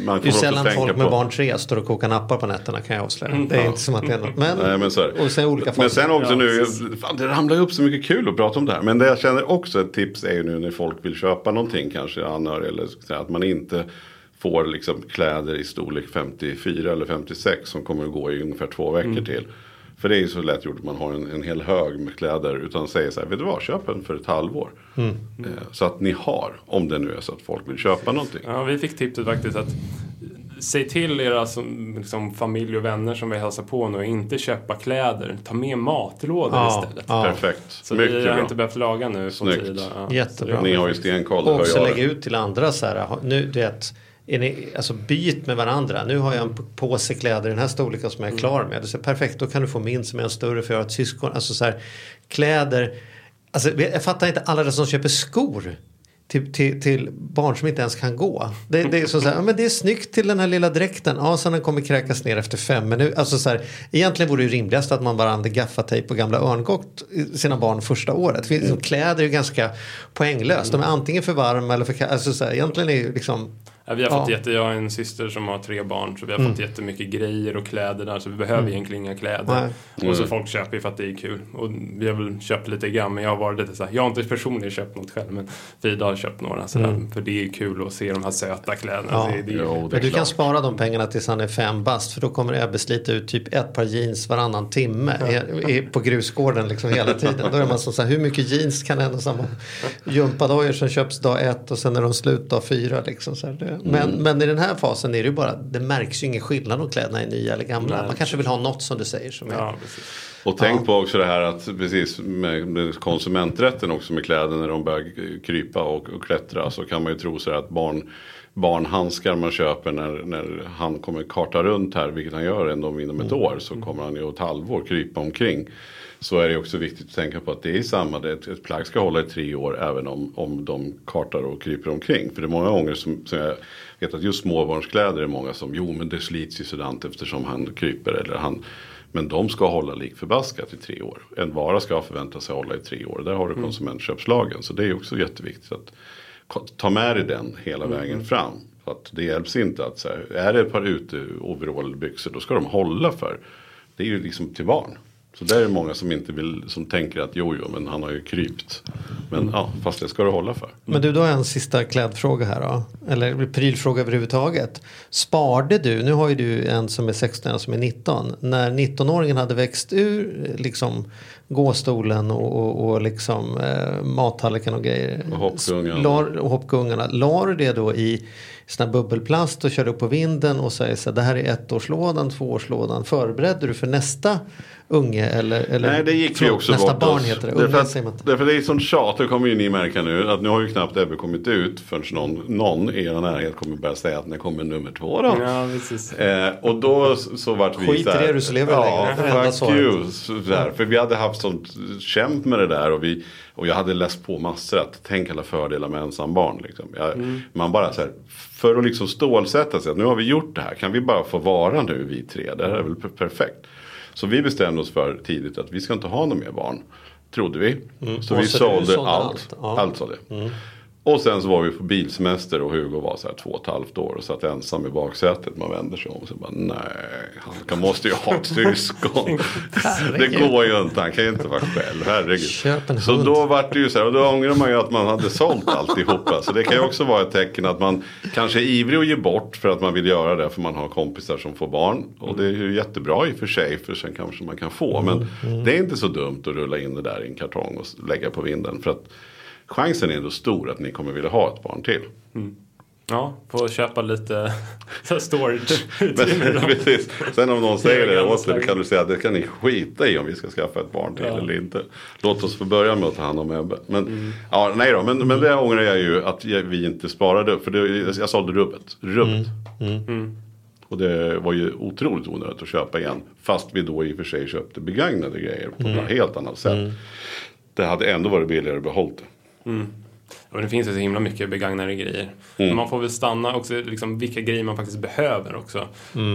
Man Det är sällan folk med på- barn tre står och kokar nappar på nätterna kan jag avslöja. Det är inte som att det är något. Men, Nej, men så är det. och sen olika Men sen också Ja, nu, fan, det ramlar upp så mycket kul att prata om det här. Men det jag känner också ett tips är ju nu när folk vill köpa någonting, kanske anhörig eller så att man inte får liksom kläder i storlek 54 eller 56 som kommer att gå i ungefär två veckor Mm. till. För det är ju så lätt gjort att man har en, en hel hög med kläder utan säger så här, vet du vad, köp en för ett halvår. Mm. Eh, så att ni har, om det nu är så att folk vill köpa någonting. Ja, vi fick tipset faktiskt att säg till era som, liksom, familj och vänner som vill hälsa på nu och inte köpa kläder. Ta med matlådor Ja, istället. ja. Perfekt, Så mycket vi har bra. inte behövt laga nu på Snyggt. Ja. Jättebra. Ni har ju stenkoll, Och också jag. lägga ut till andra så här. Nu, du vet, är ni, alltså byt med varandra. Nu har jag en påse kläder i den här storleken som jag är klar med. Det är perfekt, då kan du få min som är en större för jag har ett syskon. Alltså så här, kläder. Alltså, jag fattar inte alla som köper skor. Till, till, till barn som inte ens kan gå. Det, det är så så här, ja, men det är snyggt till den här lilla dräkten. Ja, sen den kommer kräkas ner efter fem minuter. Alltså så här, egentligen vore det rimligast att man bara använde gaffatejp och gamla örngott sina barn första året. Det finns, liksom, kläder är ju ganska poänglöst. De är antingen för varma eller för kalla. Alltså så här, egentligen är ju liksom Ja, vi har fått Ja. jätte, jag har en syster som har tre barn så vi har fått jättemycket grejer och kläder där så vi behöver egentligen inga kläder. Och så folk köper ju för att det är kul. Och vi har väl köpt lite grann men jag har varit lite så här, jag har inte personligen köpt något själv men Frida har köpt några sådär. För det är kul att se de här söta kläderna. Ja. Det, det, Jo, det är Men du kan spara de pengarna tills han är fem bast för då kommer Ebbe slita ut typ ett par jeans varannan timme i, i, på grusgården liksom hela tiden. Då är man som så här, hur mycket jeans kan en och samma gympadojor som köps dag ett och sen är de slut dag fyra. Liksom, så här. Det- Men, men i den här fasen är det ju bara, det märks ju ingen skillnad om kläderna är nya eller gamla. Nej. Man kanske vill ha något som du säger som är ja. Och tänk på också det här att precis med, konsumenträtten också med kläder när de börjar krypa och, och klättra så kan man ju tro så här att barn barnhandskar man köper när, när han kommer karta runt här, vilket han gör ändå inom ett år, så kommer han ju ett halvår krypa omkring. Så är det också viktigt att tänka på att det är samma, det, ett, plagg ska hålla i tre år även om, om de kartar och kryper omkring. För det är många gånger som, som jag vet att just småbarnskläder är många som, jo men det slits ju sådant eftersom han kryper eller han men de ska hålla lik förbaskat i tre år. En vara ska förvänta sig hålla i tre år. Där har du konsumentköpslagen. Så det är också jätteviktigt att ta med dig den hela vägen fram. Så att det hjälps inte att så här, är det ett par ute overallbyxor då ska de hålla för. Det är ju liksom till barn. Så där är det många som inte vill, som tänker att jo, jo, men han har ju krypt. Men ja, fast det ska du hålla för. Men du, då har jag en sista klädfråga här då. Eller prylfråga överhuvudtaget. Sparade du, nu har ju du en som är 16 och en som är 19. När 19-åringen hade växt ur liksom gåstolen och, och, och liksom eh, mattallriken och grejer. Och hoppgungan. La- och hoppgungarna. La du det då i sån här bubbelplast och körde upp på vinden och säger så här, det här är ettårslådan, tvåårslådan. Förberedde du för nästa unge eller, eller Nej, det gick vi förlåt, också nästa bort barn oss. heter det. Därför Unge att, säger man därför det är sånt tjat, det kommer ju ni märka nu. Att nu har ju knappt Ebbe kommit ut förrän någon, någon i er närhet kommer börja säga att när kommer nummer två då? Ja, precis. Eh, och då så vart vi Skit i så här, det, du så lever ja, längre. Fuck you. Så där. För vi hade haft sånt kämp med det där och, vi, och jag hade läst på massor att tänk alla fördelar med ensambarn. Liksom. Jag, Mm. Man bara så här, för att liksom stålsätta sig att nu har vi gjort det här, kan vi bara få vara nu vi tre? Det här är väl per- perfekt. Så vi bestämde oss för tidigt att vi ska inte ha några mer barn. Trodde vi. Så Och vi så sålde sålde allt. allt. Ja. Allt sålde. Och sen så var vi på bilsemester och Hugo var så här två och ett halvt år och satt ensam i baksätet. Man vänder sig om och så bara nej, han måste ju ha ett syskon. det går ju inte, han kan ju inte vara själv, herregud. Köp en så hund. då vart det ju så här och då ångrar man ju att man hade sålt alltihopa. Så det kan ju också vara ett tecken att man kanske är ivrig att ge bort för att man vill göra det för man har kompisar som får barn. Och det är ju jättebra i och för sig för sen kanske man kan få. Men det är inte så dumt att rulla in det där i en kartong och lägga på vinden. För att chansen är ändå stor att ni kommer vilja ha ett barn till. Ja, få köpa lite storage. Precis. Sen om någon säger det åt dig, kan du säga att det kan ni skita i om vi ska skaffa ett barn till Ja. eller inte. Låt oss få börja med att ta hand om Ebbe. Men, ja, nej då, men, men det ångrar jag ju att jag- vi inte sparade. För det, jag sålde rubbet. rubbet. Och det var ju otroligt onödigt att köpa igen. Fast vi då i och för sig köpte begagnade grejer på ett helt annat sätt. Det hade ändå varit billigare att behålla det. 嗯。Och det finns ju så himla mycket begagnade grejer. Mm. Men man får väl stanna också liksom vilka grejer man faktiskt behöver också.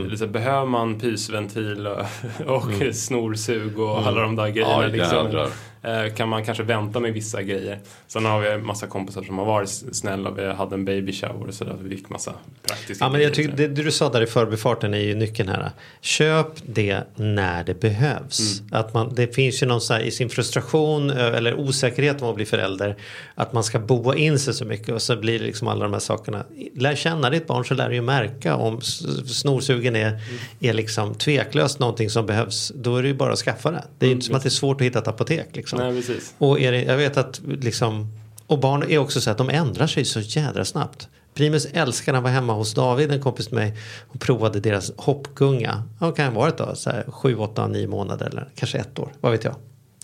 Liksom, behöver man pysventil och, och snorsug och alla de där grejerna. Ja, liksom, eh, kan man kanske vänta med vissa grejer. Sen har vi en massa kompisar som har varit snälla. Vi hade en baby shower och sådär. Vi fick massa praktiska Ja, men grejer. jag tycker, det, du sa där i förbifarten är ju nyckeln här. Köp det när det behövs. Att man, det finns ju någon så här, i sin frustration eller osäkerhet om att bli förälder. Att man ska boa in sig så mycket och så blir det liksom alla de här sakerna. Lär känna ditt barn så lär du ju märka om snorsugen är, är liksom tveklöst någonting som behövs. Då är det ju bara att skaffa det. Det är ju inte som att det är svårt att hitta ett apotek. Liksom. Nej, precis. Och är det, jag vet att liksom, och barn är också så att de ändrar sig så jädra snabbt. Primus älskar när han var hemma hos David, en kompis till mig, och provade deras hoppgunga. Vad kan det ha varit då? Så här, sju, åtta, nio månader eller kanske ett år. Vad vet jag.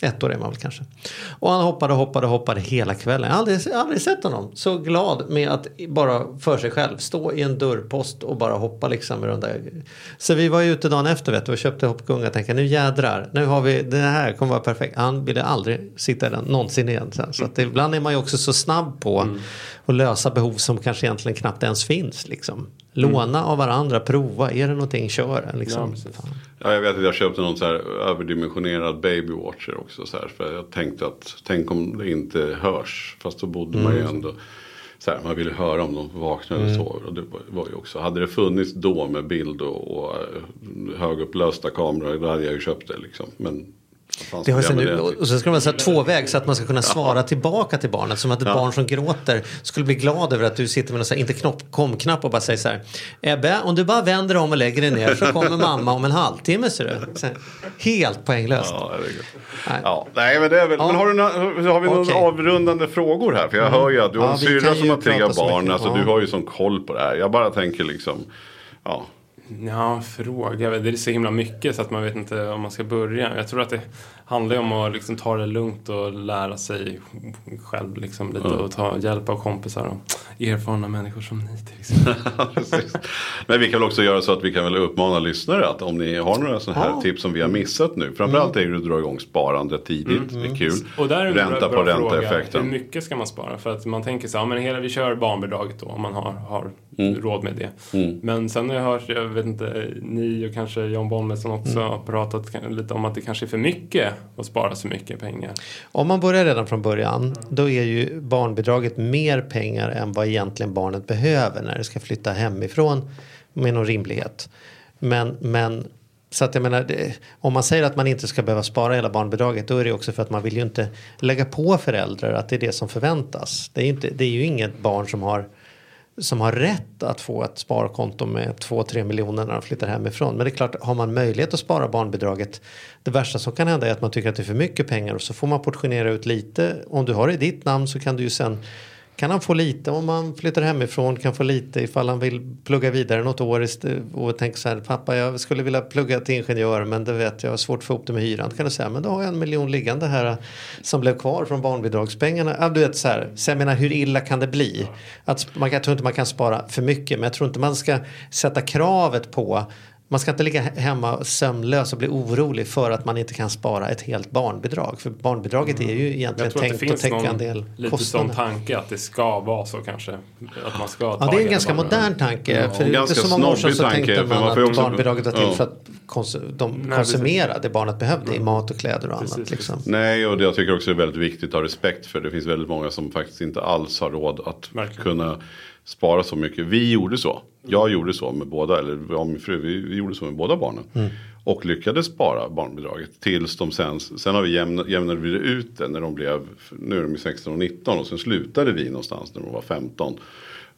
Ett år är man väl kanske. Och han hoppade, hoppade, hoppade hela kvällen. Jag har aldrig, aldrig sett honom så glad med att bara för sig själv stå i en dörrpost och bara hoppa liksom med de där. Så vi var ju ute dagen efter vet du, och köpte hoppgunga och tänkte nu jädrar, nu har vi det här kommer vara perfekt. Han ville aldrig sitta i den någonsin igen. Så, så att ibland är man ju också så snabb på att lösa behov som kanske egentligen knappt ens finns. Liksom. Låna av varandra, prova, är det någonting, kör. Ja, Liksom. Fan. Ja, jag vet att jag köpte någon så här överdimensionerad babywatcher också. Så här, för jag tänkte att tänk om det inte hörs. Fast då bodde man ju ändå. Så här, man ville höra om de vaknade eller sover. Och det var, ju också, hade det funnits då med bild och, och eh, högupplösta kameror. Då hade jag ju köpt det liksom. Men Det har sen och så ska det vara så här tvåväg så att man ska kunna svara tillbaka till barnet. Som att ett barn som gråter skulle bli glad över att du sitter med en här, inte knopp, kom-knapp och bara säger så här. Ebbe, om du bara vänder dig om och lägger dig ner så kommer mamma om en halvtimme ser du. Här, helt poänglöst. Ja. Nej. Ja, nej men det är väl, Ja. men har, du, har vi några Okej. avrundande frågor här? För jag hör ju att du har Ja, en syrra som har tre barn. Alltså Ja. du har ju sån koll på det här. Jag bara tänker liksom, ja. Ja, fråga. Det är så himla mycket så att man vet inte om man ska börja. Jag tror att det handlar om att liksom ta det lugnt och lära sig själv liksom lite och ta hjälp av kompisar och erfarna människor som ni till exempel. Men vi kan väl också göra så att vi kan väl uppmana lyssnare att om ni har några sådana här Ja. tips som vi har missat nu. Framförallt är det att dra igång sparande tidigt. Det är kul. Och där är Ränta bra, på fråga. Hur ränta-effekten. mycket ska man spara? För att man tänker så här, ja, men hela, vi kör barnbidraget då om man har, har råd med det. Men sen har jag hört, jag vet inte, ni och kanske John Bonnesson också har pratat lite om att det kanske är för mycket att spara så mycket pengar. Om man börjar redan från början då är ju barnbidraget mer pengar än vad egentligen barnet behöver när det ska flytta hemifrån med någon rimlighet. Men, men så att jag menar, det, om man säger att man inte ska behöva spara hela barnbidraget då är det också för att man vill ju inte lägga på föräldrar att det är det som förväntas. Det är, inte, det är ju inget barn som har som har rätt att få ett sparkonto med 2-3 miljoner när de flyttar hemifrån. Men det är klart, har man möjlighet att spara barnbidraget, det värsta som kan hända är att man tycker att det är för mycket pengar och så får man portionera ut lite. Om du har det i ditt namn så kan du ju sen kan han få lite om han flyttar hemifrån, kan få lite ifall han vill plugga vidare något år och tänker så här, pappa jag skulle vilja plugga till ingenjör men det vet jag har svårt att få ihop det med hyran. Kan du säga, men då har jag en miljon liggande här som blev kvar från barnbidragspengarna. Ja, du vet så här, så jag menar hur illa kan det bli? Att man, jag tror inte man kan spara för mycket men jag tror inte man ska sätta kravet på man ska inte ligga he- hemma sömnlös och bli orolig för att man inte kan spara ett helt barnbidrag. För barnbidraget är ju egentligen Jag tror att det tänkt att finns täcka en någon del lite sån kostnader. tanke att det ska vara så kanske. Att man ska ta Ja, det är en ganska modern tanke. Ja, för och inte ganska så många år sedan så tanke, tänkte man man att också- barnbidraget var till ja. för att kons- de Nej, konsumera det barnet behövde i mat och kläder och Precis, annat. Liksom. Nej, och det jag tycker också är väldigt viktigt att ha respekt för. Det finns väldigt många som faktiskt inte alls har råd att Verkligen. kunna spara så mycket. Vi gjorde så. Jag gjorde så med båda, eller jag min fru, vi, vi gjorde så med båda barnen. Och lyckades spara barnbidraget tills de sen, sen har vi jämna, jämnade vi ut det när de blev, nu är de ju 16 och 19 och sen slutade vi någonstans när de var 15.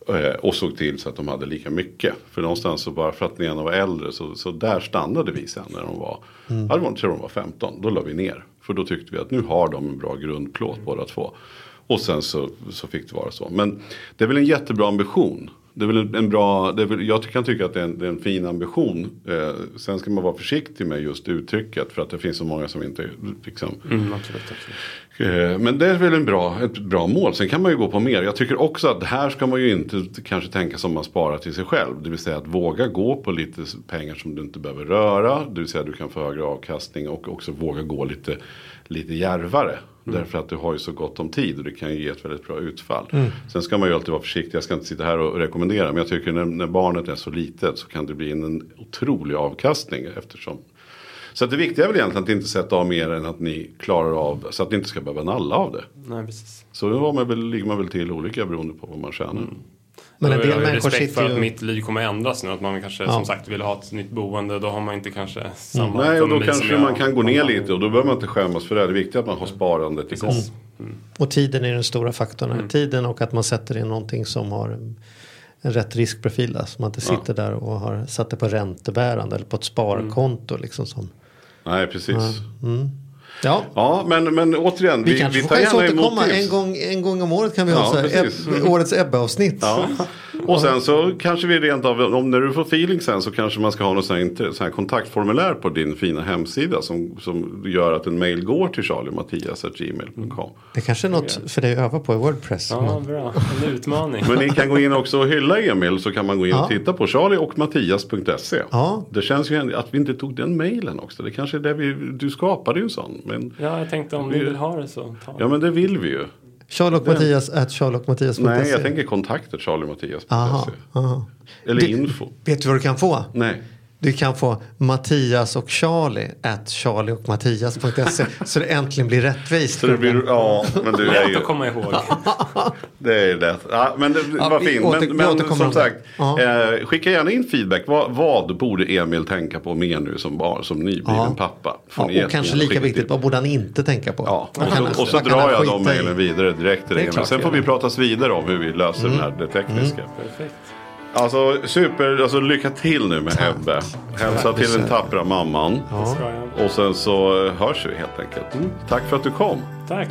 Eh, Och såg till så att de hade lika mycket. För någonstans så bara för att den ena var äldre så, så där stannade vi sen när de var, mm. jag tror de var 15. Då la vi ner. För då tyckte vi att nu har de en bra grundplåt båda två. Och sen så, så fick det vara så. Men det är väl en jättebra ambition. Det är väl en, en bra, väl, jag kan tycka att det är en, det är en fin ambition. Eh, sen ska man vara försiktig med just uttrycket. För att det finns så många som inte liksom, Mm, absolut, absolut. Eh, Men det är väl en bra, ett bra mål. Sen kan man ju gå på mer. Jag tycker också att här ska man ju inte kanske tänka som man sparar till sig själv. Det vill säga att våga gå på lite pengar som du inte behöver röra. Det vill säga att du kan få högre avkastning och också våga gå lite, lite järvare. Därför att du har ju så gott om tid och det kan ju ge ett väldigt bra utfall. Sen ska man ju alltid vara försiktig. Jag ska inte sitta här och rekommendera. Men jag tycker när, när barnet är så litet så kan det bli en, en otrolig avkastning. Eftersom så att det viktiga är väl egentligen att inte sätta av mer än att ni klarar av. Så att ni inte ska behöva nalla av det. Nej, precis. Så då har man väl, ligger man väl till olika beroende på vad man tjänar. Men en jag del har ju människor respekt för sitter att ju... mitt liv kommer ändras nu. Att man kanske Ja. som sagt vill ha ett nytt boende. Då har man inte kanske samma Nej, och då kanske jag man kan gå ner har. lite och då behöver man inte skämmas för det. Det är viktigt att man har sparandet igång. Precis. Och tiden är den stora faktorn. Mm. här. Tiden och att man sätter in någonting som har en, rätt riskprofil. Så man inte sitter där och har satt det på räntebärande eller på ett sparkonto. Liksom som. Nej, precis. Ja, Ja, men, men återigen. vi, Vi, kanske vi får chans att återkomma. En gång, en gång om året kan vi Ja, ha så här. Ebb, årets Ebbe-avsnitt. Ja. Och sen så kanske vi rent av, om när du får feeling sen så kanske man ska ha något sånt här, sånt här kontaktformulär på din fina hemsida som, som gör att en mail går till charliemattias.gmail.com. Det kanske är något för dig att öva på i Wordpress. Ja, Man- bra. En utmaning. Men ni kan gå in också och hylla Emil så kan man gå in och titta på charlieochmattias.se. Ja. Det känns ju att vi inte tog den mailen också. Det kanske är det vi, du skapade ju en sån. Men, Ja, jag tänkte om ni vill ha det så ta. ja men det vill vi ju. Charlie och Mattias at charlieochmattias.se. Nej jag tänker kontakter charliemattias.se. Aha, aha. Eller Det- info. Vet du vad du kan få? Nej. Du kan få Mattias och Charlie at charlie och Mattias.se så det äntligen blir rättvist. Så det blir, ja men du är Lätt ju. att komma ihåg. Det är lätt. Ja, men det Ja, var fint. åter- Men, men som sagt, Ja. eh, skicka gärna in feedback. Vad, vad borde Emil tänka på mer nu som barn, som nybliven Ja. pappa? Ja, och kanske lika viktigt, till. vad borde han inte tänka på? Ja, och så, och så drar jag de mejlen vidare direkt till Emil. Sen får vi pratas vidare om hur vi löser Mm. den här, det tekniska. Perfekt. Alltså super, alltså lycka till nu med Ebbe. Hälsa till den tappra mamman. Jag. Och sen så eh, hörs vi helt enkelt. Tack för att du kom. Tack.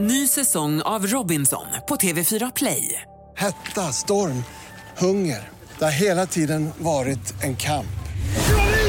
Ny säsong av Robinson på TV4 Play. Hetta, storm, hunger. Det har hela tiden varit en kamp.